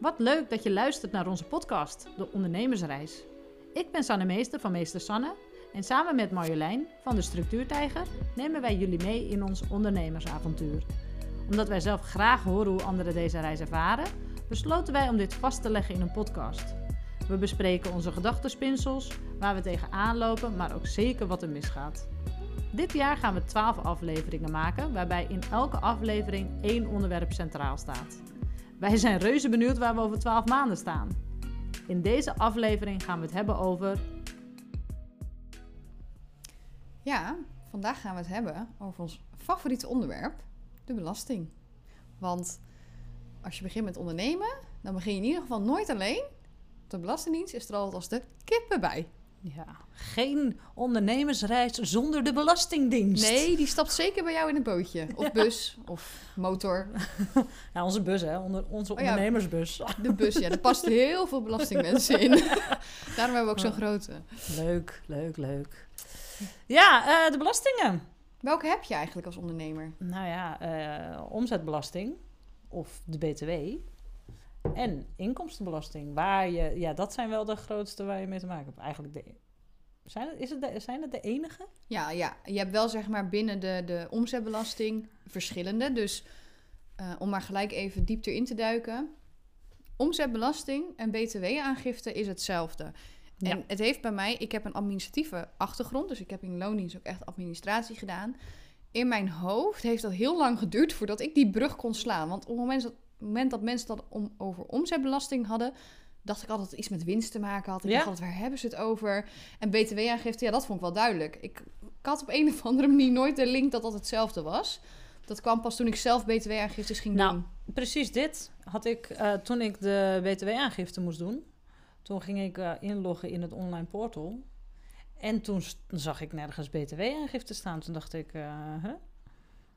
Wat leuk dat je luistert naar onze podcast, De Ondernemersreis. Ik ben Sanne Meester van Meester Sanne en samen met Marjolein van de Structuurtijger nemen wij jullie mee in ons ondernemersavontuur. Omdat wij zelf graag horen hoe anderen deze reis ervaren, besloten wij om dit vast te leggen in een podcast. We bespreken onze gedachtenspinsels, waar we tegenaan lopen, maar ook zeker wat er misgaat. Dit jaar gaan we 12 afleveringen maken, waarbij in elke aflevering één onderwerp centraal staat. Wij zijn reuze benieuwd waar we over 12 maanden staan. In deze aflevering gaan we het hebben over. Ja, vandaag gaan we het hebben over ons favoriete onderwerp, de belasting. Want als je begint met ondernemen, dan begin je in ieder geval nooit alleen. De Belastingdienst is er altijd als de kippen bij. Ja, geen ondernemersreis zonder de Belastingdienst. Nee, die stapt zeker bij jou in een bootje. Of bus, of motor. Ja, onze bus, hè? Onder, onze Oh ja. ondernemersbus. De bus, ja, er past heel veel belastingmensen in. Daarom hebben we ook zo'n grote. Leuk, leuk, leuk. Ja, eh, de belastingen. Welke heb je eigenlijk als ondernemer? Nou ja, eh, omzetbelasting of de BTW. En inkomstenbelasting. Waar je, ja, dat zijn wel de grootste waar je mee te maken hebt. Eigenlijk de, zijn, het, is het de, zijn het de enige? Ja, ja, je hebt wel zeg maar binnen de, de omzetbelasting verschillende. Dus eh, om maar gelijk even diep erin te duiken. Omzetbelasting en btw-aangifte is hetzelfde. Ja. En het heeft bij mij, ik heb een administratieve achtergrond, dus ik heb in loondienst ook echt administratie gedaan. In mijn hoofd heeft dat heel lang geduurd voordat ik die brug kon slaan. Want op het moment dat, het moment dat mensen dat om, over omzetbelasting hadden, dacht ik altijd dat het iets met winst te maken had. Ik Ja. dacht altijd, waar hebben ze het over? En btw-aangifte, ja, dat vond ik wel duidelijk. Ik, ik had op een of andere manier nooit de link dat dat hetzelfde was. Dat kwam pas toen ik zelf btw-aangiftes ging Nou, doen. Precies dit had ik eh, toen ik de BTW-aangifte moest doen. Toen ging ik eh, inloggen in het online portal. En toen zag ik nergens BTW-aangifte staan. Toen dacht ik, eh huh?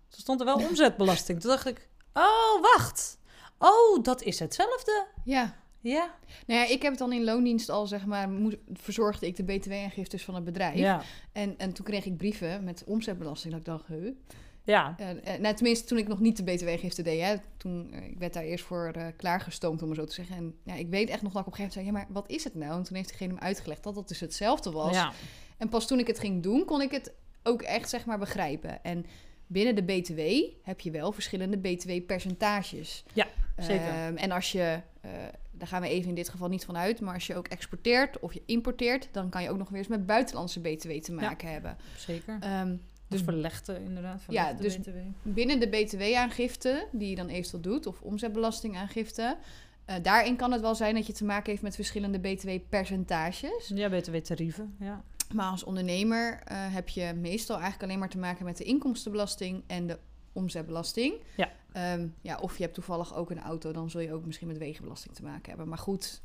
Toen stond er wel omzetbelasting. Toen dacht ik, oh, wacht. Oh, dat is hetzelfde. Ja. Ja. Nou ja, ik heb het dan in loondienst al, zeg maar, moest, verzorgde ik de btw-aangiftes van het bedrijf. Ja. En, en toen kreeg ik brieven met omzetbelasting. Dat ik dacht, huh? Ja. Eh, eh, nou, tenminste, toen ik nog niet de btw-gifte deed. Hè, toen, eh, ik werd daar eerst voor eh, klaargestoomd, om maar zo te zeggen. En ja, ik weet echt nog dat ik op een gegeven moment zei... ja, maar wat is het nou? En toen heeft degene hem uitgelegd dat dat dus hetzelfde was. Ja. En pas toen ik het ging doen, kon ik het ook echt, zeg maar, begrijpen. En binnen de btw heb je wel verschillende btw-percentages. Ja, zeker. Ehm, en als je, eh, daar gaan we even in dit geval niet van uit... maar als je ook exporteert of je importeert... dan kan je ook nog weer eens met buitenlandse btw te maken hebben. Zeker. Ehm, Dus verlegde inderdaad. Ja, dus- BTW. binnen de btw-aangifte, die je dan eventueel doet, of omzetbelastingaangifte, eh, daarin kan het wel zijn dat je te maken heeft met verschillende btw-percentages. Ja, BTW-tarieven. Ja. Maar als ondernemer eh, heb je meestal eigenlijk alleen maar te maken met de inkomstenbelasting en de omzetbelasting. Ja. Ehm, ja, of je hebt toevallig ook een auto, dan zul je ook misschien met wegenbelasting te maken hebben. Maar goed,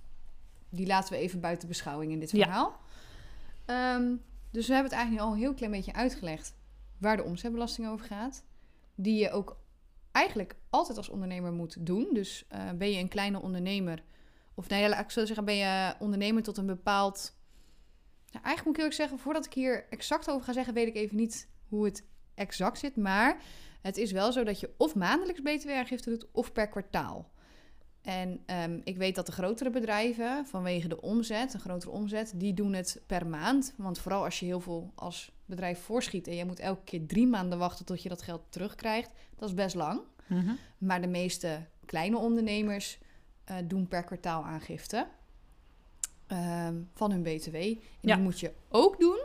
die laten we even buiten beschouwing in dit Ja. verhaal. Ehm, dus we hebben het eigenlijk al een heel klein beetje uitgelegd waar de omzetbelasting over gaat. Die je ook eigenlijk altijd als ondernemer moet doen. Dus eh, ben je een kleine ondernemer, of nee, laat ik zo zeggen, ben je ondernemer tot een bepaald. Nou, eigenlijk moet ik eerlijk zeggen, voordat ik hier exact over ga zeggen, weet ik even niet hoe het exact zit. Maar het is wel zo dat je of maandelijks btw-aangifte doet of per kwartaal. En ehm, ik weet dat de grotere bedrijven, vanwege de omzet, een grotere omzet, die doen het per maand. Want vooral als je heel veel als bedrijf voorschiet en je moet elke keer drie maanden wachten tot je dat geld terugkrijgt, dat is best lang. Mhm. Maar de meeste kleine ondernemers eh, doen per kwartaal aangifte ehm, van hun BTW. En Ja. die moet je ook doen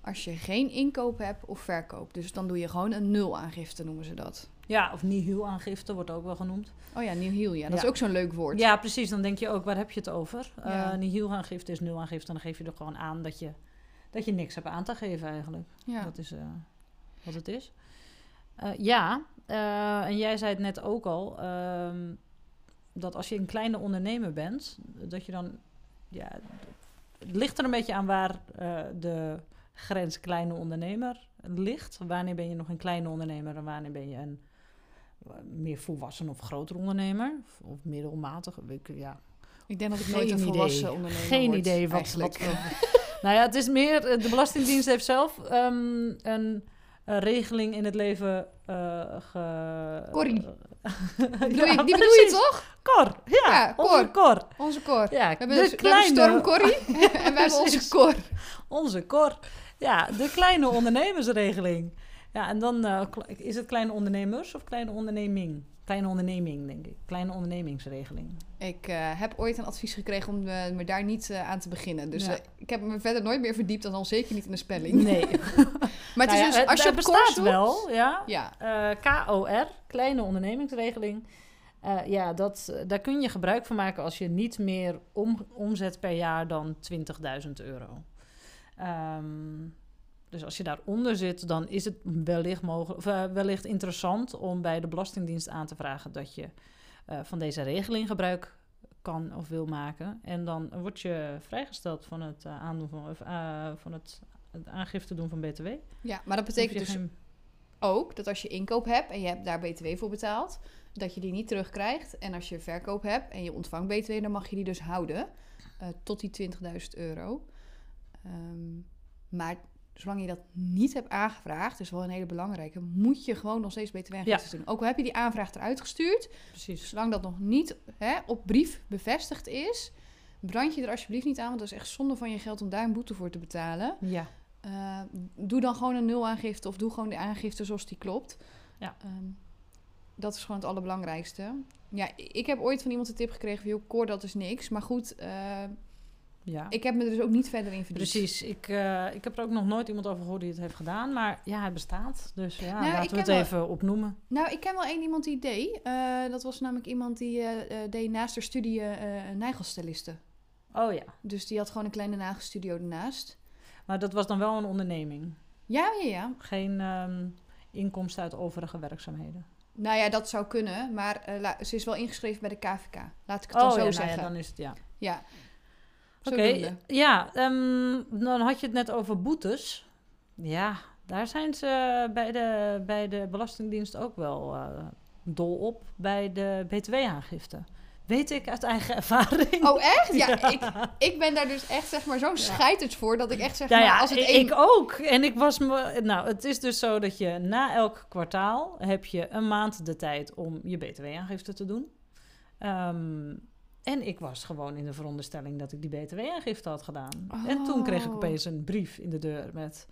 als je geen inkoop hebt of verkoop. Dus dan doe je gewoon een nul aangifte, noemen ze dat. Ja, of nihil-aangifte wordt ook wel genoemd. Oh ja, nieuw heel, ja. Dat Ja. is ook zo'n leuk woord. Ja, precies. Dan denk je ook, waar heb je het over? Ja. Eh nihil-aangifte is nul-aangifte. En dan geef je er gewoon aan dat je, dat je niks hebt aan te geven eigenlijk. Ja. Dat is eh, wat het is. Eh, ja, eh, en jij zei het net ook al... ehm, dat als je een kleine ondernemer bent... dat je dan... Ja, het ligt er een beetje aan waar eh, de grens kleine ondernemer ligt. Wanneer ben je nog een kleine ondernemer... en wanneer ben je een eh, meer volwassen of groter ondernemer? Of, of middelmatig? ik- Ja, Ik denk dat ik nooit een idee. volwassen ondernemer Geen idee wat, wat nou ja, het is meer... eh, De Belastingdienst heeft zelf ehm, een regeling in het leven ge... Corrie. Ja, Die bedoel, je, toch? Cor, ja, Ja, onze Cor. Onze Cor. Ja, We hebben, de dus, we hebben kleine, Storm Corrie en we hebben onze. Cor. onze Cor. Ja, de kleine ondernemersregeling. Ja, en dan eh, is het kleine ondernemers of kleine onderneming? Kleine onderneming, denk ik. Kleine ondernemingsregeling. Ik eh, heb ooit een advies gekregen om eh, me daar niet eh, aan te beginnen. Dus Ja. ik heb me verder nooit meer verdiept dan zeker niet in de spelling. Nee. Maar het is Nou ja, dus, als je het op bestaat wel, ja. Ja, KOR, kleine ondernemingsregeling. Ja, dat, daar kun je gebruik van maken als je niet meer om, omzet per jaar dan 20.000 euro. Ehm, dus als je daaronder zit, dan is het wellicht, mogelijk, of, eh, wellicht interessant om bij de Belastingdienst aan te vragen dat je eh, van deze regeling gebruik kan of wil maken. En dan word je vrijgesteld van het, eh, aandoen van, of, van het, het aangifte doen van BTW. ja, maar dat betekent dus geen- ook dat als je inkoop hebt en je hebt daar BTW voor betaald, dat je die niet terugkrijgt. En als je verkoop hebt en je ontvangt BTW, dan mag je die dus houden tot die 20.000 euro. Ehm, maar zolang je dat niet hebt aangevraagd, is wel een hele belangrijke, moet je gewoon nog steeds BTW-aangifte doen. Ook al heb je die aanvraag eruit gestuurd, Precies. zolang dat nog niet hè, op brief bevestigd is, brand je er alsjeblieft niet aan, want dat is echt zonde van je geld om daar een boete voor te betalen. Ja. Eh, doe dan gewoon een nulaangifte of doe gewoon de aangifte zoals die klopt. Ja. Ehm, dat is gewoon het allerbelangrijkste. Ja, ik heb ooit van iemand een tip gekregen van... joh, koor, dat is niks. Maar goed, eh, Ja. ik heb me er dus ook niet verder in verdiept. Precies. Ik, eh, ik heb er ook nog nooit iemand over gehoord die het heeft gedaan. Maar ja, hij bestaat. Dus ja, Nou, laten we het wel- even opnoemen. Nou, ik ken wel één iemand die het deed. Eh, dat was namelijk iemand die eh, deed naast haar studie nagelstyliste. Oh ja. Dus die had gewoon een kleine nagelstudio ernaast. Maar dat was dan wel een onderneming. Ja, ja, ja. Geen ehm, inkomsten uit overige werkzaamheden. Nou ja, dat zou kunnen. Maar ze is wel ingeschreven bij de KVK. Laat ik het dan zo ja, nou zeggen. ja, dan is het ja. Ja. Oké, ja, ehm, dan had je het net over boetes. Ja, daar zijn ze bij de, bij de Belastingdienst ook wel eh, dol op bij de btw-aangifte. Weet ik uit eigen ervaring. Oh, echt? Ja, Ik, ik ben daar dus echt zeg maar zo'n scheiters voor dat ik echt zeg Nou maar ja, als het ik, ik ook. En ik was me. Nou, het is dus zo dat je na elk kwartaal heb je een maand de tijd om je btw-aangifte te doen. Ehm, en ik was gewoon in de veronderstelling dat ik die btw-aangifte had gedaan. En toen kreeg ik Oh. opeens een brief in de deur met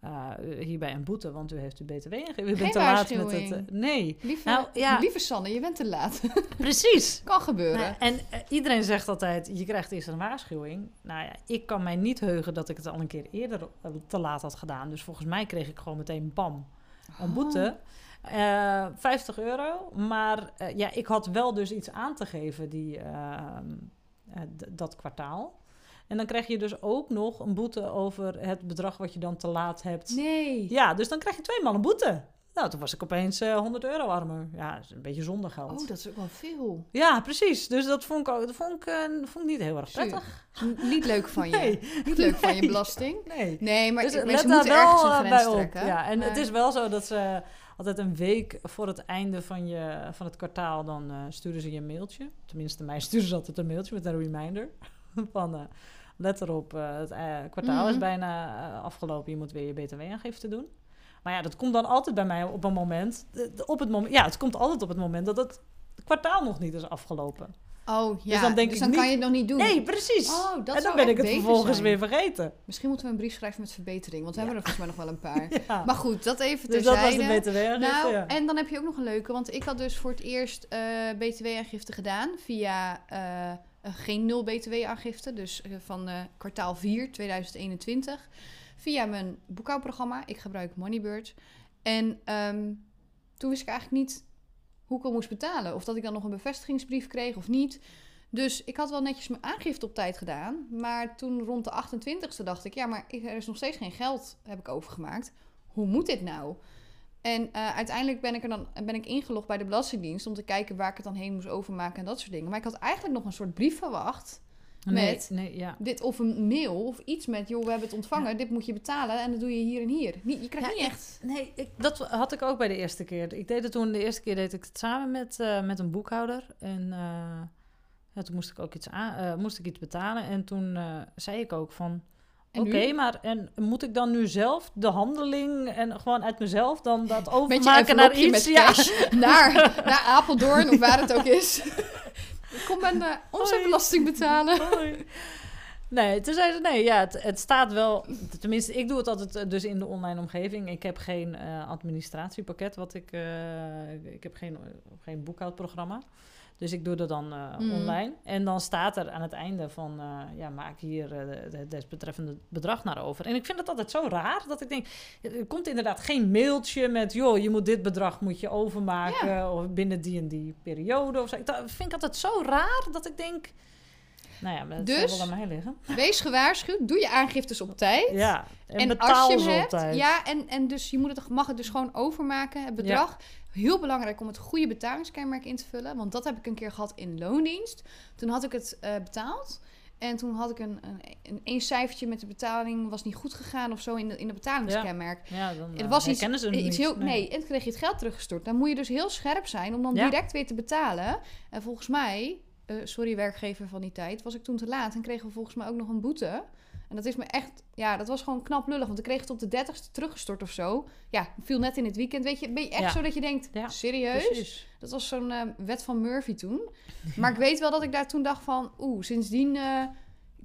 eh, hierbij een boete, want u heeft uw btw-aangifte. U bent te laat met het. eh, nee, Lieve, Nou, ja. lieve Sanne, je bent te laat. precies. kan gebeuren. Nou, en eh, iedereen zegt altijd, je krijgt eerst een waarschuwing. Nou ja, ik kan mij niet heugen dat ik het al een keer eerder te laat had gedaan. Dus volgens mij kreeg ik gewoon meteen bam, een boete. Eh 50 euro. Maar eh, ja, ik had wel dus iets aan te geven die, ehm, eh, dat kwartaal. En dan krijg je dus ook nog een boete over het bedrag wat je dan te laat hebt. Nee. Ja, dus dan krijg je tweemaal een boete. Nou, toen was ik opeens eh 100 euro armer. Ja, dat is een beetje zonder geld. Oh, dat is ook wel veel. Ja, precies. Dus dat vond ik, ook, dat vond ik, eh, vond ik niet heel erg prettig. Niet leuk van je. Nee. Niet leuk van je belasting. Nee. Nee, maar Dus mensen moeten ergens wel een eh, grens bij op. trekken. Ja, en het is wel zo dat ze altijd een week voor het einde van, je, van het kwartaal... dan eh, sturen ze je een mailtje. Tenminste, mij sturen ze altijd een mailtje met een reminder. Van, eh, let erop, eh, het kwartaal is Mhm. bijna afgelopen. Je moet weer je btw-aangifte doen. Maar ja, dat komt dan altijd bij mij op een moment... op het moment ja, het komt altijd op het moment dat het kwartaal nog niet is afgelopen. Oh, ja. Dus dan denk ik kan je het nog niet doen. Nee, precies. Oh, dat en dan ben ik het vervolgens zijn. weer vergeten. Misschien moeten we een brief schrijven met verbetering. Want we hebben er volgens mij nog wel een paar. Ja. Maar goed, dat even dus dat was de btw-aangifte, Nou, ja. en dan heb je ook nog een leuke. Want ik had dus voor het eerst eh, btw-aangifte gedaan via eh, geen nul btw-aangifte. Dus eh, van kwartaal 4 2021. Via mijn boekhoudprogramma. Ik gebruik Moneybird. En ehm, toen wist ik eigenlijk niet hoe ik moest betalen. Of dat ik dan nog een bevestigingsbrief kreeg of niet. Dus ik had wel netjes mijn aangifte op tijd gedaan. Maar toen rond de 28e dacht ik... ja, maar er is nog steeds geen geld, heb ik overgemaakt. Hoe moet dit nou? En eh, uiteindelijk ben ik, er dan, ben ik ingelogd bij de Belastingdienst... om te kijken waar ik het dan heen moest overmaken en dat soort dingen. Maar ik had eigenlijk nog een soort brief verwacht... Met- nee, ja. Dit, of een mail of iets met... joh, we hebben het ontvangen, dit moet je betalen... en dat doe je hier en hier. Niet, je krijgt Ja, niet echt... Nee, ik, dat had ik ook bij de eerste keer. Ik deed het toen, de eerste keer deed ik het samen met, eh, met een boekhouder. En eh, toen moest ik ook iets, aan, eh, moest ik iets betalen. En toen zei ik ook van, Oké, maar en moet ik dan nu zelf de handeling en gewoon uit mezelf dan dat overmaken naar iets? met Ja. naar, naar Apeldoorn of waar het ook is. Kom mijn uh, omzetbelasting betalen. Hoi. Nee, toen zei ze nee, ja, het, het staat wel. Tenminste, ik doe het altijd eh, dus in de online omgeving. Ik heb geen eh, administratiepakket, wat ik. eh, ik heb geen, geen boekhoudprogramma. Dus ik doe dat dan eh, Mm. online. En dan staat er aan het einde van, eh, ja, maak hier eh, de- het desbetreffende bedrag naar over. En ik vind het altijd zo raar dat ik denk, er komt inderdaad geen mailtje met, joh, je moet dit bedrag moet je overmaken of binnen die en die periode of zo. Ik, dat vind ik altijd zo raar dat ik denk, nou ja, maar Dus? wel aan mij liggen. Wees gewaarschuwd, doe je aangiftes op tijd. Ja, en, En betaal als je ze hem op hebt, tijd. ja, en, en dus je moet het, mag het dus gewoon overmaken, het bedrag. Heel belangrijk om het goede betalingskenmerk in te vullen, want dat heb ik een keer gehad in loondienst. Toen had ik het eh, betaald en toen had ik een, een, een, cijfertje met de betaling, was niet goed gegaan of zo in de, in de betalingskenmerk. Ja, dan Het eh, was iets, ze iets niet. heel, nee, en toen kreeg je het geld teruggestort. Dan moet je dus heel scherp zijn om dan Ja. direct weer te betalen. En volgens mij, eh, sorry werkgever van die tijd, was ik toen te laat en kregen we volgens mij ook nog een boete. En dat is me echt, ja, dat was gewoon knap lullig. Want ik kreeg het op de 30ste teruggestort of zo. Ja, viel net in het weekend. Weet je, ben je echt Ja. zo dat je denkt, Ja, serieus? Precies. Dat was zo'n eh, wet van Murphy toen. Maar ik weet wel dat ik daar toen dacht van... Oeh, sindsdien eh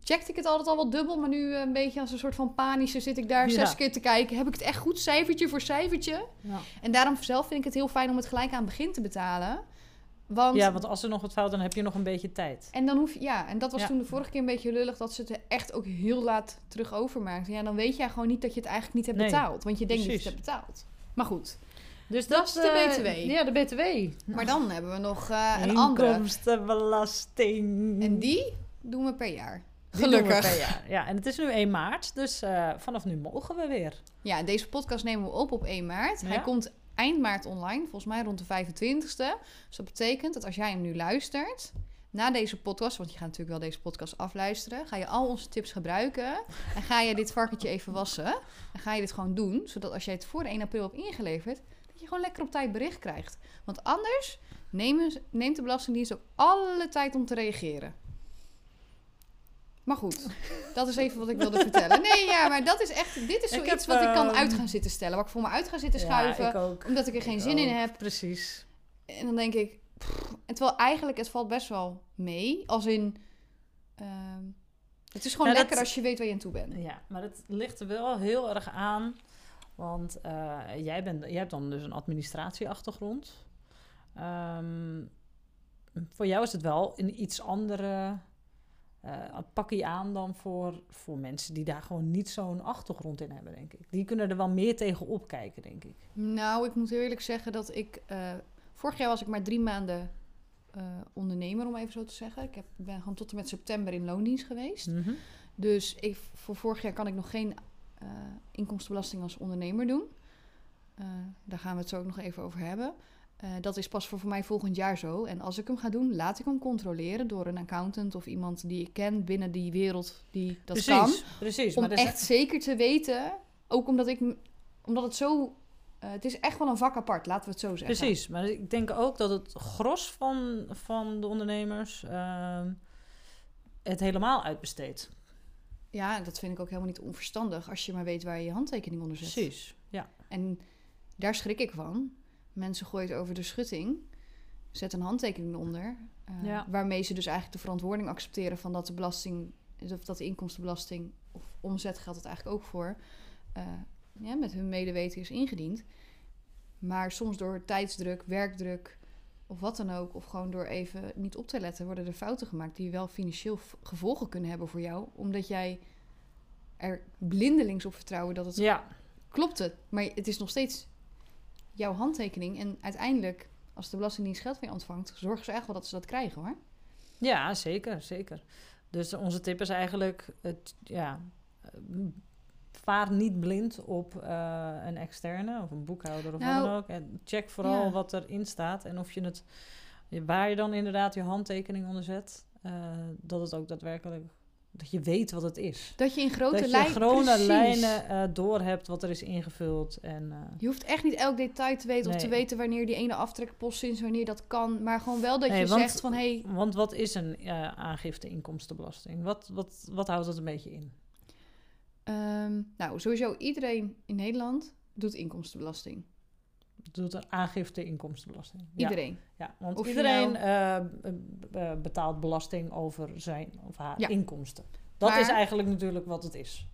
checkte ik het altijd al wel dubbel. Maar nu eh, een beetje als een soort van panische zit ik daar Ja. zes keer te kijken. Heb ik het echt goed cijfertje voor cijfertje? Ja. En daarom zelf vind ik het heel fijn om het gelijk aan het begin te betalen. Want, ja, want als er nog wat fout, dan heb je nog een beetje tijd. en dan hoef je, ja, en dat was Ja. toen de vorige keer een beetje lullig dat ze het echt ook heel laat terug overmaakten. Ja, dan weet jij gewoon niet dat je het eigenlijk niet hebt Nee, betaald. Want je denkt dat je het hebt betaald. Maar goed. Dus Dat is de eh, BTW. Ja, de BTW. Maar dan hebben we nog eh, een andere. Inkomstenbelasting. En die doen we per jaar. Gelukkig. per jaar. Ja, en het is nu 1 maart, dus eh, vanaf nu mogen we weer. Ja, deze podcast nemen we op op 1 maart. Hij komt eind maart online, volgens mij rond de 25ste. Dus dat betekent dat als jij hem nu luistert, na deze podcast, want je gaat natuurlijk wel deze podcast afluisteren, ga je al onze tips gebruiken en ga je dit varkentje even wassen. En ga je dit gewoon doen, zodat als jij het voor de 1 april hebt ingeleverd, dat je gewoon lekker op tijd bericht krijgt. Want anders neemt de Belastingdienst ook alle tijd om te reageren. Maar goed, dat is even wat ik wilde vertellen. Nee, ja, maar dat is echt... Dit is zoiets heb, wat ik kan ehm, uit gaan zitten stellen. Waar ik voor me uit ga zitten schuiven. Ja, ik ook. omdat ik er geen Ik zin in heb. Precies. En dan denk ik... pff, en terwijl eigenlijk, het valt best wel mee. Als in... ehm, het is gewoon dat- lekker als je weet waar je aan toe bent. Ja, maar het ligt er wel heel erg aan. Want eh, jij, bent, jij hebt dan dus een administratieachtergrond. Ehm, voor jou is het wel een iets andere eh pakje aan dan voor, voor mensen die daar gewoon niet zo'n achtergrond in hebben, denk ik. Die kunnen er wel meer tegen opkijken, denk ik. Nou, ik moet heel eerlijk zeggen dat ik... eh, vorig jaar was ik maar drie maanden eh, ondernemer, om even zo te zeggen. Ik heb, ben gewoon tot en met september in loondienst geweest. Mhm. Dus ik, voor vorig jaar kan ik nog geen inkomstenbelasting als ondernemer doen. Daar gaan we het zo ook nog even over hebben. Eh, dat is pas voor, voor mij volgend jaar zo. En als ik hem ga doen, laat ik hem controleren door een accountant of iemand die ik ken binnen die wereld die dat kan. precies, precies. Om maar zijn- echt zeker te weten, ook omdat ik, omdat het zo, eh, het is echt wel een vak apart, laten we het zo zeggen. Precies, maar ik denk ook dat het gros van, van de ondernemers ehm, het helemaal uitbesteedt. Ja, dat vind ik ook helemaal niet onverstandig als je maar weet waar je je handtekening onder zet. Precies, ja. En daar schrik ik van. Mensen gooien het over de schutting, zet een handtekening onder, eh, Ja. waarmee ze dus eigenlijk de verantwoording accepteren van dat de belasting, of dat de inkomstenbelasting of omzet geldt het eigenlijk ook voor, eh, ja, met hun medeweten is ingediend. Maar soms door tijdsdruk, werkdruk of wat dan ook, of gewoon door even niet op te letten, worden er fouten gemaakt die wel financieel gevolgen kunnen hebben voor jou, omdat jij er blindelings op vertrouwen dat het Ja, klopt het. Maar het is nog steeds jouw handtekening. En uiteindelijk, als de Belastingdienst geld van je ontvangt, zorgen ze echt wel dat ze dat krijgen hoor. ja zeker, zeker. Dus onze tip is eigenlijk, het, ja, vaar niet blind op eh, een externe of een boekhouder of Nou, wat dan ook. En check vooral ja. wat erin staat en of je het, waar je dan inderdaad je handtekening onder zet, eh, dat het ook daadwerkelijk, dat je weet wat het is. Dat je in grote dat je lijnen. eh door hebt wat er is ingevuld. En, eh, Je hoeft echt niet elk detail te weten of te weten wanneer die ene aftrekpost is, wanneer dat kan. Maar gewoon wel dat Nee, je want- zegt van hé, hey, want wat is een eh, aangifte inkomstenbelasting? Wat, wat, wat houdt het een beetje in? Ehm, nou, sowieso iedereen in Nederland doet inkomstenbelasting. Doet een aangifte inkomstenbelasting. Ja, Iedereen. ja, want Of je iedereen nou- eh, b- b- betaalt belasting over zijn of haar Ja. inkomsten. Dat Maar- is eigenlijk natuurlijk wat het is.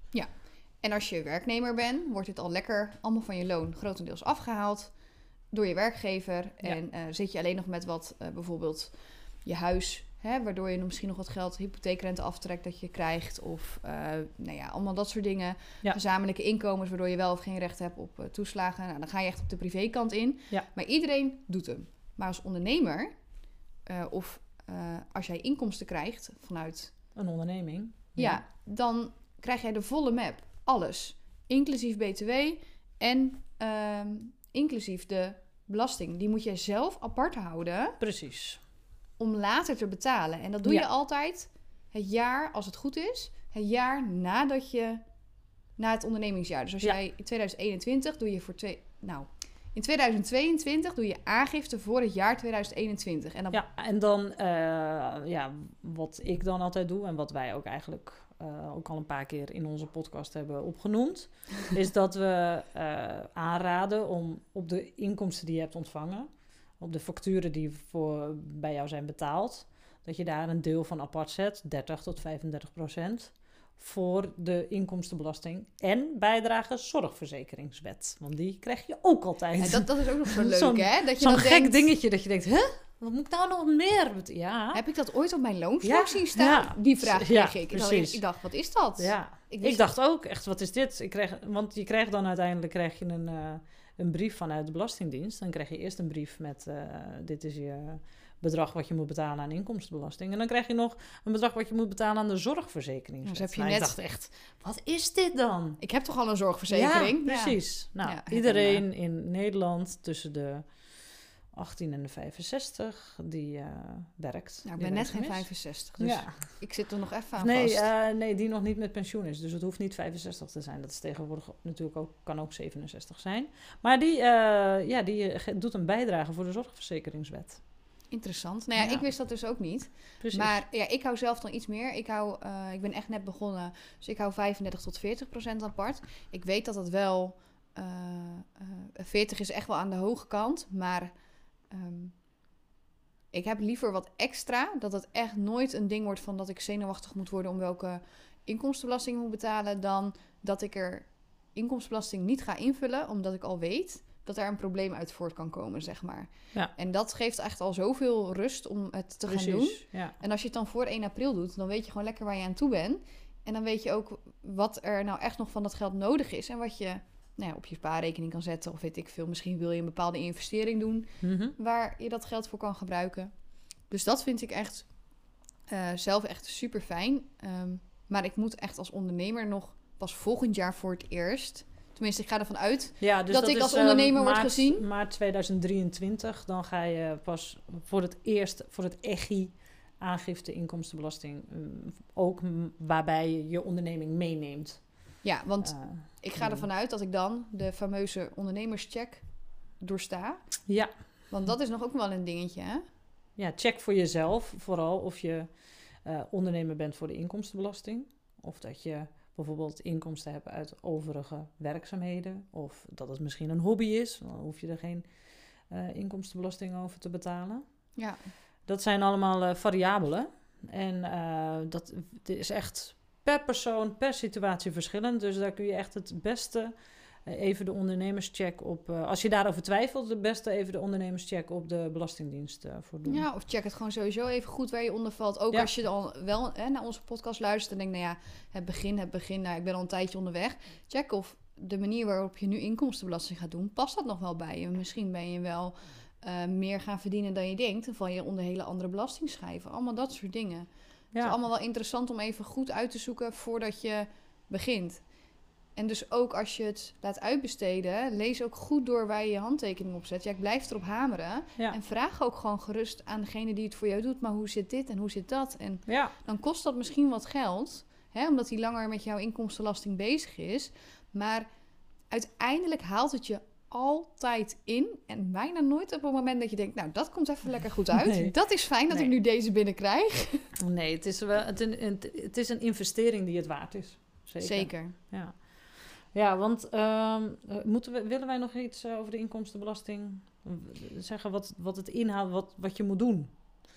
En als je werknemer bent, wordt dit al lekker allemaal van je loon grotendeels afgehaald door je werkgever. Ja. En eh, zit je alleen nog met wat eh, bijvoorbeeld je huis, hè, waardoor je misschien nog wat geld, hypotheekrente aftrekt dat je krijgt. Of eh, nou ja, allemaal dat soort dingen. Ja. Gezamenlijke inkomens, waardoor je wel of geen recht hebt op eh, toeslagen. Nou, dan ga je echt op de privékant in. Ja. Maar iedereen doet hem. Maar als ondernemer, eh, of als jij inkomsten krijgt vanuit Een onderneming. ja, dan krijg jij de volle map. Alles. Inclusief BTW en ehm, inclusief de belasting. Die moet jij zelf apart houden Precies. Om later te betalen. En dat doe Ja. je altijd het jaar, als het goed is, het jaar nadat je, na het ondernemingsjaar. Dus als Ja. jij in 2021 doe je voor twee, nou, in 2022 doe je aangifte voor het jaar 2021. En dan Ja, en dan, eh, ja, wat ik dan altijd doe en wat wij ook eigenlijk eh, ook al een paar keer in onze podcast hebben opgenoemd, is dat we eh, aanraden om op de inkomsten die je hebt ontvangen, op de facturen die voor, bij jou zijn betaald, dat je daar een deel van apart zet, 30 tot 35 procent, voor de inkomstenbelasting en bijdrage zorgverzekeringswet. Want die krijg je ook altijd. Ja, dat, dat is ook nog zo leuk, hè? Dat je Zo'n gek denkt, dingetje dat je denkt, hè? Wat moet ik nou nog meer? Ja. Heb ik dat ooit op mijn loonstrook Ja, zien staan? ja. Die vraag kreeg ik. Ik dacht, precies. ik dacht, wat is dat? Ja, Ik, dacht ook echt, wat is dit? Ik kreeg, want je krijgt dan uiteindelijk krijg je een, eh, een brief vanuit de Belastingdienst. Dan krijg je eerst een brief met, eh, dit is je bedrag wat je moet betalen aan inkomstenbelasting. En dan krijg je nog een bedrag wat je moet betalen aan de zorgverzekering. Dus heb je nou, net- Ik dacht echt, wat is dit dan? Ik heb toch al een zorgverzekering? Ja, precies. Nou, Ja, iedereen in Nederland tussen de 18 en de 65 die eh, werkt. Nou, ik ben net geen is. 65, dus Ja. ik zit er nog even aan Nee, vast. eh, nee, die nog niet met pensioen is. Dus het hoeft niet 65 te zijn. Dat is tegenwoordig natuurlijk ook, kan ook 67 zijn. Maar die, eh, ja, die doet een bijdrage voor de zorgverzekeringswet. Interessant. Nou ja, Ja. ik wist dat dus ook niet. Precies. Maar ja, ik hou zelf dan iets meer. Ik, hou, ik ben echt net begonnen, dus ik hou 35 tot 40 procent apart. Ik weet dat dat wel... eh, eh, 40 is echt wel aan de hoge kant, maar... ehm, ik heb liever wat extra, dat het echt nooit een ding wordt van dat ik zenuwachtig moet worden om welke inkomstenbelasting ik moet betalen, dan dat ik er inkomstenbelasting niet ga invullen, omdat ik al weet dat er een probleem uit voort kan komen, zeg maar. Ja. En dat geeft echt al zoveel rust om het te gaan doen. Ja. En als je het dan voor 1 april doet, dan weet je gewoon lekker waar je aan toe bent. En dan weet je ook wat er nou echt nog van dat geld nodig is. En wat je nou ja, op je spaarrekening kan zetten. Of weet ik veel. Misschien wil je een bepaalde investering doen Mhm. waar je dat geld voor kan gebruiken. Dus dat vind ik echt eh, zelf echt super fijn. maar ik moet echt als ondernemer nog pas volgend jaar voor het eerst. Tenminste, ik ga ervan uit. Ja, dus Dat ik is, als ondernemer word maart- gezien? Maart 2023, dan ga je pas voor het eerst, voor het EGI, aangifte inkomstenbelasting, mm, ook waarbij je je onderneming meeneemt. Ja, want Eh, ik ga ervan uit dat ik dan de fameuze ondernemerscheck doorsta. ja. Want dat is nog ook wel een dingetje, hè? Ja, check voor jezelf vooral of je eh, ondernemer bent voor de inkomstenbelasting. Of dat je bijvoorbeeld inkomsten hebt uit overige werkzaamheden. Of dat het misschien een hobby is. Dan hoef je er geen eh, inkomstenbelasting over te betalen. Ja. Dat zijn allemaal eh, variabelen. En eh, dat is echt per persoon, per situatie verschillend. Dus daar kun je echt het beste eh, even de ondernemerscheck op... eh, als je daarover twijfelt, het beste even de ondernemerscheck op de Belastingdienst eh, voor doen. Ja, of check het gewoon sowieso even goed waar je onder valt. Ook Ja. als je dan wel hè, naar onze podcast luistert en denkt, nou ja, het begin, het begin, nou, ik ben al een tijdje onderweg. Check of de manier waarop je nu inkomstenbelasting gaat doen, past dat nog wel bij je? Misschien ben je wel meer gaan verdienen dan je denkt. Dan val je onder hele andere belastingschijven. Allemaal dat soort dingen. Het is allemaal wel interessant om even goed uit te zoeken voordat je begint. En dus ook als je het laat uitbesteden, lees ook goed door waar je je handtekening op zet. Ja, ik blijf erop hameren. Ja. En vraag ook gewoon gerust aan degene die het voor jou doet. Maar hoe zit dit en hoe zit dat? En Ja, dan kost dat misschien wat geld. Hè, omdat hij langer met jouw inkomstenbelasting bezig is. Maar uiteindelijk haalt het je altijd in. En bijna nooit op het moment dat je denkt... nou, dat komt even lekker goed uit. Nee. Dat is fijn dat Nee. ik nu deze binnenkrijg. nee, het is, wel, het, een- het, is een investering die het waard is. zeker. Zeker. Ja, ja want ehm, eh, moeten we, willen wij nog iets eh, over de inkomstenbelasting zeggen? Wat, wat het inhoudt, wat, wat je moet doen?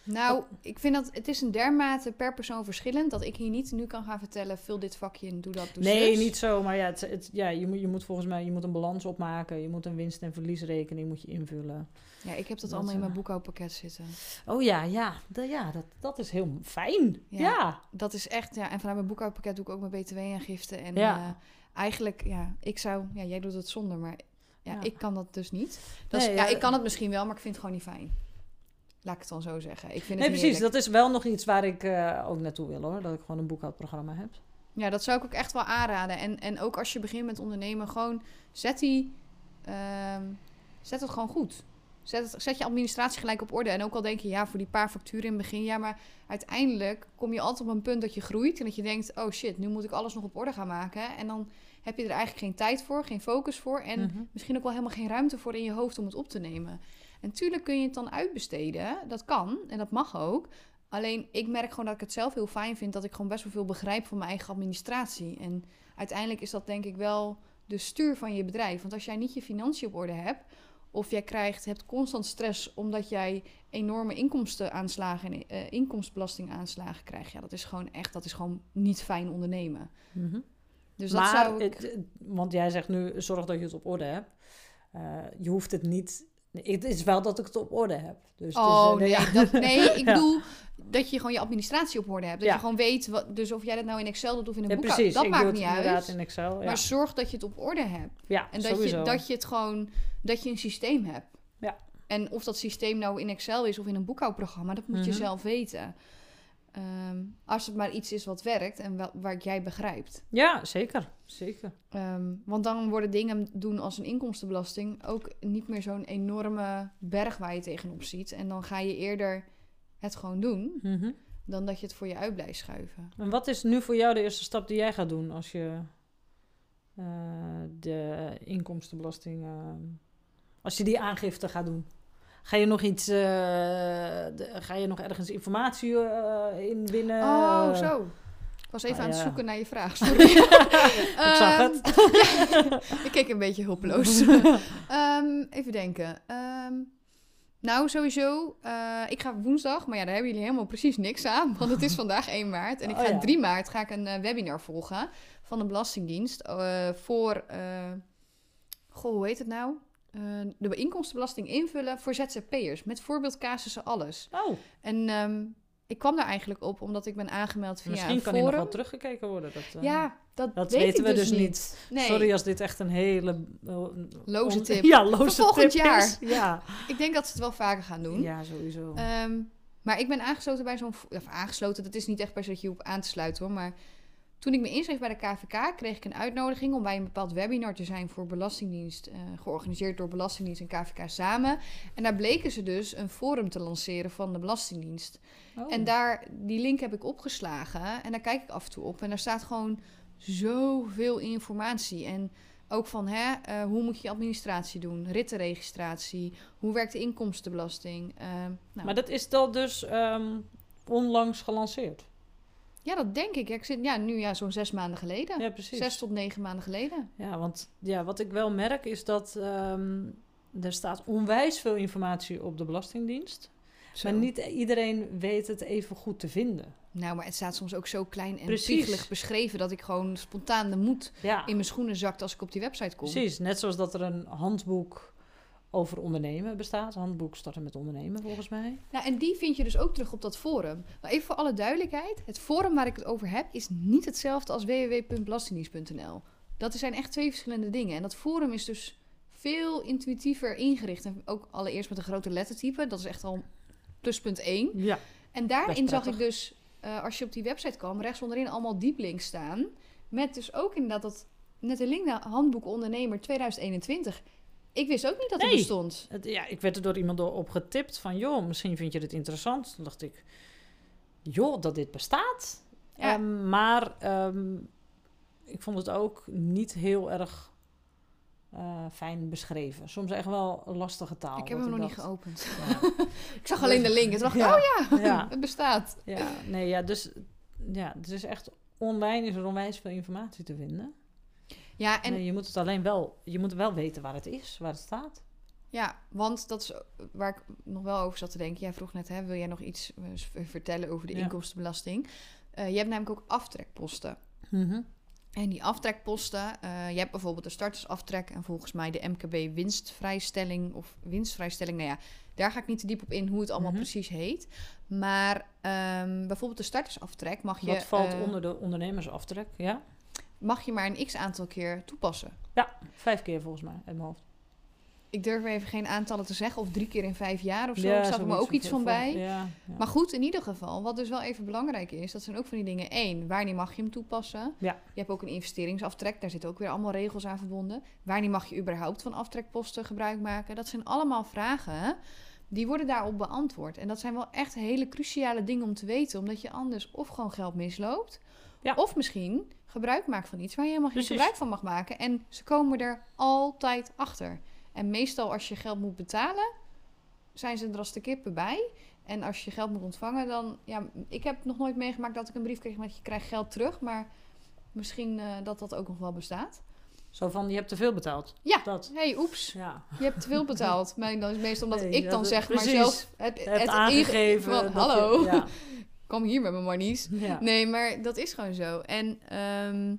Nou, ik vind dat het is een dermate per persoon verschillend dat ik hier niet nu kan gaan vertellen: vul dit vakje in, doe dat, doe nee, niet zo. Maar ja, het, het- ja je, moet, je moet volgens mij je moet een balans opmaken. Je moet een winst- en verliesrekening moet je invullen. Ja, ik heb dat, Dat, allemaal in mijn eh, boekhoudpakket zitten. Oh ja, ja, ja dat, dat is heel fijn. Ja. Ja. Dat is echt, ja. En vanuit mijn boekhoudpakket doe ik ook mijn btw-aangifte. En Ja. eh, eigenlijk, ja, ik zou, ja, jij doet het zonder, maar ja, Ja. ik kan dat dus niet. Dat is, Nee, ja, ja, ik kan het misschien wel, maar ik vind het gewoon niet fijn. Laat ik het dan zo zeggen. Ik vind Nee, het precies. Dat is wel nog iets waar ik eh, ook naartoe wil hoor. Dat ik gewoon een boekhoudprogramma heb. Ja, dat zou ik ook echt wel aanraden. En, en ook als je begint met ondernemen, gewoon zet die, ehm, zet het gewoon goed. Zet, het, zet je administratie gelijk op orde. En ook al denk je, ja, voor die paar facturen in het begin, ja, maar uiteindelijk kom je altijd op een punt dat je groeit en dat je denkt, oh shit, nu moet ik alles nog op orde gaan maken. En dan heb je er eigenlijk geen tijd voor, geen focus voor en Mhm. misschien ook wel helemaal geen ruimte voor in je hoofd om het op te nemen. En tuurlijk kun je het dan uitbesteden, dat kan en dat mag ook. Alleen ik merk gewoon dat ik het zelf heel fijn vind dat ik gewoon best wel veel begrijp van mijn eigen administratie. En uiteindelijk is dat denk ik wel de stuur van je bedrijf. Want als jij niet je financiën op orde hebt, of jij krijgt, hebt constant stress omdat jij enorme inkomstenaanslagen en eh, inkomstenbelastingaanslagen krijgt, ja, dat is gewoon echt, dat is gewoon niet fijn ondernemen. Mhm. Dus dat maar, zou ik. het- want jij zegt nu, zorg dat je het op orde hebt. Eh, je hoeft het niet... Het is wel dat ik het op orde heb. Dus Oh eh, nee, ja. dat, nee, ik Ja. bedoel dat je gewoon je administratie op orde hebt. Dat Ja. je gewoon weet, wat, dus of jij dat nou in Excel doet of in een precies. dat ik maakt doe het niet inderdaad uit. in Excel. Maar zorg dat je het op orde hebt. ja En dat sowieso. je, dat je het gewoon, dat je een systeem hebt. Ja. En of dat systeem nou in Excel is of in een boekhoudprogramma, dat moet je Mhm. zelf weten. Ehm, als het maar iets is wat werkt en wel, waar jij begrijpt. Ja, zeker. Zeker. Ehm, want dan worden dingen doen als een inkomstenbelasting ook niet meer zo'n enorme berg waar je tegenop ziet. En dan ga je eerder het gewoon doen Mhm. dan dat je het voor je uit blijft schuiven. En wat is nu voor jou de eerste stap die jij gaat doen als je eh, de inkomstenbelasting, eh, als je die aangifte gaat doen? Ga je nog iets, eh, de- ga je nog ergens informatie eh inwinnen? Oh, zo. Ik was even ah, aan het ja. zoeken naar je vraag. Sorry. Ik zag het. ja, ik keek een beetje hulpeloos. Ehm, even denken. Ehm, nou, sowieso. eh, ik ga woensdag, maar ja, daar hebben jullie helemaal precies niks aan. Want het is vandaag 1 maart. En ik Oh, ga ja. 3 maart ga ik een webinar volgen van de Belastingdienst. voor, goh, hoe heet het nou? Eh, de inkomstenbelasting invullen voor ZZP'ers. Met voorbeeldcasussen alles. Oh, En ehm, ik kwam daar eigenlijk op omdat ik ben aangemeld via misschien een kan hier nog wel teruggekeken worden. Dat, eh, Ja, dat, dat weet weten we dus dus niet. Nee. Sorry als dit echt een hele... eh, Loze tip. Ja, loze Voor volgend tip jaar. is. Ja. Ik denk dat ze het wel vaker gaan doen. ja, sowieso. Ehm, maar ik ben aangesloten bij zo'n... Of aangesloten, dat is niet echt per se dat je op aan te sluiten hoor. Maar toen ik me inschreef bij de KVK, kreeg ik een uitnodiging om bij een bepaald webinar te zijn voor Belastingdienst. eh, georganiseerd door Belastingdienst en KVK samen. En daar bleken ze dus een forum te lanceren van de Belastingdienst. Oh. En daar, die link heb ik opgeslagen en daar kijk ik af en toe op. En daar staat gewoon zoveel informatie. En ook van hè, eh, hoe moet je administratie doen, rittenregistratie, hoe werkt de inkomstenbelasting. Eh, nou, Maar dat is dan dus ehm, onlangs gelanceerd. Ja, dat denk ik. Ja, ik zit ja, nu ja, zo'n zes maanden geleden. Ja, precies. Zes tot negen maanden geleden. Ja, want ja, wat ik wel merk is dat ehm, er staat onwijs veel informatie op de Belastingdienst. Zo. Maar niet iedereen weet het even goed te vinden. Nou, maar het staat soms ook zo klein en piegelig beschreven dat ik gewoon spontaan de moed Ja, in mijn schoenen zakt als ik op die website kom. precies. Net zoals dat er een handboek over ondernemen bestaat. Handboek starten met ondernemen, volgens mij. Nou, en die vind je dus ook terug op dat forum. Maar even voor alle duidelijkheid: het forum waar ik het over heb is niet hetzelfde als www.belastingdienst.nl. Dat zijn echt twee verschillende dingen. En dat forum is dus veel intuïtiever ingericht. En ook allereerst met een grote lettertype. Dat is echt al pluspunt 1. Ja. En daarin zag ik dus, eh, als je op die website kwam, rechts onderin allemaal dieplinks staan. Met dus ook inderdaad dat, net een link naar Handboek Ondernemer 2021. Ik wist ook niet dat het bestond. Het- ja, ik werd er door iemand door op getipt van... joh, misschien vind je dit interessant. Toen dacht ik, joh, dat dit bestaat. Ja. Ehm, maar ehm, ik vond het ook niet heel erg eh, fijn beschreven. Soms echt wel lastige taal. ik heb hem nog niet geopend. ja, Ik zag alleen de link. En toen dacht Ja. oh ja, ja, het bestaat. ja, nee, ja, dus ja, het is echt online is er onwijs veel informatie te vinden. Ja, en Nee, je moet het alleen wel, je moet wel weten waar het is, waar het staat. Ja, want dat is waar ik nog wel over zat te denken. Jij vroeg net, hè, wil jij nog iets eh, vertellen over de Ja. inkomstenbelasting? Eh, je hebt namelijk ook aftrekposten. En die aftrekposten, eh, je hebt bijvoorbeeld de startersaftrek en volgens mij de MKB winstvrijstelling of winstvrijstelling. Nou ja, daar ga ik niet te diep op in hoe het allemaal Mhm. precies heet. Maar ehm, bijvoorbeeld de startersaftrek mag je, Wat valt onder de ondernemersaftrek? Ja? Mag je maar een x aantal keer toepassen. ja, vijf keer volgens mij, uit mijn hoofd. Ik durf even geen aantallen te zeggen, of drie keer in vijf jaar of zo. Ja, staat er me ook iets van bij. Ja, ja. Maar goed, in ieder geval, wat dus wel even belangrijk is, dat zijn ook van die dingen. Eén, wanneer mag je hem toepassen? Ja. Je hebt ook een investeringsaftrek, daar zitten ook weer allemaal regels aan verbonden. Wanneer mag je überhaupt van aftrekposten gebruik maken? Dat zijn allemaal vragen die worden daarop beantwoord. En dat zijn wel echt hele cruciale dingen om te weten, omdat je anders of gewoon geld misloopt, Ja. of misschien gebruik maakt van iets waar je helemaal geen Precies. gebruik van mag maken. En ze komen er altijd achter. En meestal als je geld moet betalen, zijn ze er als de kippen bij. En als je geld moet ontvangen, dan... Ja, ik heb nog nooit meegemaakt dat ik een brief kreeg met je krijgt geld terug. Maar misschien eh, dat dat ook nog wel bestaat. Zo van, je hebt te veel betaald. Ja. Dat. hey, oeps, Ja. je hebt te veel betaald. maar dan is het meestal omdat Nee, ik dan zeg maar zelf... Het, het aangegeven. van, je- hallo, ja. Kom hier met mijn monies. Ja. Nee, maar dat is gewoon zo. En, ehm,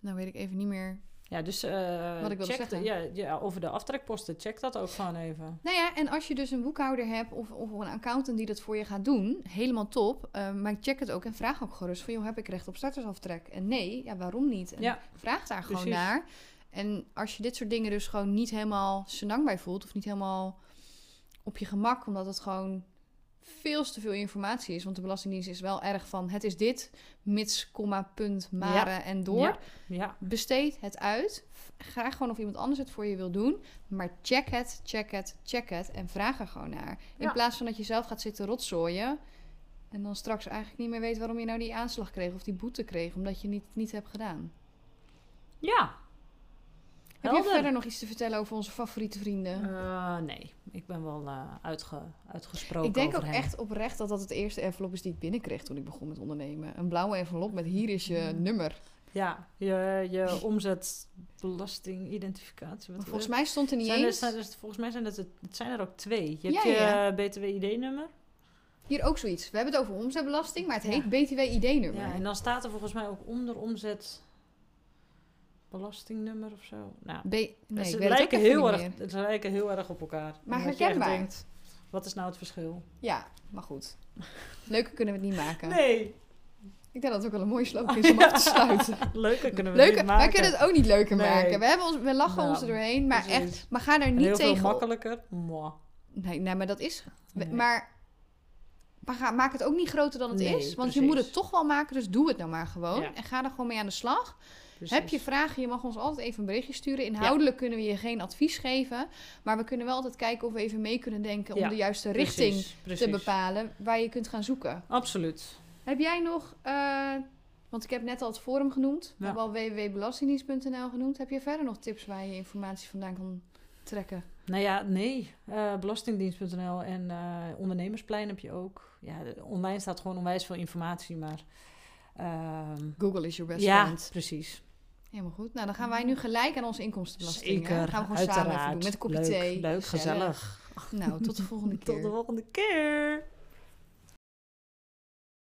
nou weet ik even niet meer Ja, dus eh, Wat ik check de- zeggen. ja, ja, over de aftrekposten, check dat ook gewoon even. Nou ja, en als je dus een boekhouder hebt of, of een accountant die dat voor je gaat doen, helemaal top. Eh, maar check het ook en vraag ook gerust van, joh, heb ik recht op startersaftrek? En nee, ja, waarom niet? En Ja, vraag daar gewoon naar. En als je dit soort dingen dus gewoon niet helemaal senang bij voelt, of niet helemaal op je gemak, omdat het gewoon veel te veel informatie is. Want de Belastingdienst is wel erg van, het is dit, mits, komma, punt, maren en door. Ja. Ja, Besteed het uit. Graag gewoon of iemand anders het voor je wil doen. Maar check het, check het, check het. En vraag er gewoon naar. In Ja. plaats van dat je zelf gaat zitten rotzooien. En dan straks eigenlijk niet meer weet waarom je nou die aanslag kreeg of die boete kreeg. Omdat je niet, niet hebt gedaan. ja. Heb je verder nog iets te vertellen over onze favoriete vrienden? Eh, nee, ik ben wel eh, uitge, uitgesproken ik denk ook hen. echt oprecht dat dat het eerste envelop is die ik binnenkreeg toen ik begon met ondernemen. Een blauwe envelop met hier is je Mm. nummer. Ja, je, je volgens mij stond er niet zijn er, eens. zijn er- volgens mij zijn het, het zijn er ook twee. Je hebt je ja. BTW-ID-nummer. Hier ook zoiets. We hebben het over omzetbelasting, maar het Ja. heet BTW-ID-nummer. Ja, en dan staat er volgens mij ook onder omzet belastingnummer of zo. Nou, B nee, ze, ik weet het ook lijken heel erg, meer. ze lijken heel erg op elkaar. Maar herkenbaar. denkt, wat is nou het verschil? Ja, maar goed. Leuker kunnen we het niet maken. Nee, Ik denk dat het ook wel een mooie slogan is om af te sluiten. leuker kunnen we Leuker, niet maken. wij kunnen het ook niet leuker Nee. maken. We, hebben ons, we lachen Nou, ons er doorheen, maar precies. echt, maar ga er niet heel tegen. makkelijker. Mwah. Nee, nee, maar dat is. Nee. Maar, maar ga, maak het ook niet groter dan het Nee, is. Want je moet het toch wel maken, dus doe het nou maar gewoon. Ja. En ga er gewoon mee aan de slag. Precies. Heb je vragen, je mag ons altijd even een berichtje sturen. Inhoudelijk kunnen we je geen advies geven. Maar we kunnen wel altijd kijken of we even mee kunnen denken om Ja, de juiste Precies, richting precies. te bepalen waar je kunt gaan zoeken. Absoluut. Heb jij nog, eh, want ik heb net al het forum genoemd. We Ja. hebben al www.belastingdienst.nl genoemd. Heb je verder nog tips waar je informatie vandaan kan trekken? Nou ja, nee. Eh, Belastingdienst.nl en eh, Ondernemersplein heb je ook. Ja, online staat gewoon onwijs veel informatie, maar... ehm, Google is your best ja, friend. precies. Helemaal goed. Nou, dan gaan wij nu gelijk aan onze inkomstenbelasting. hè? Zeker, Gaan we gewoon samen even doen met een kopje leuk, thee. Leuk, gezellig. Nou, tot de volgende keer. Tot de volgende keer.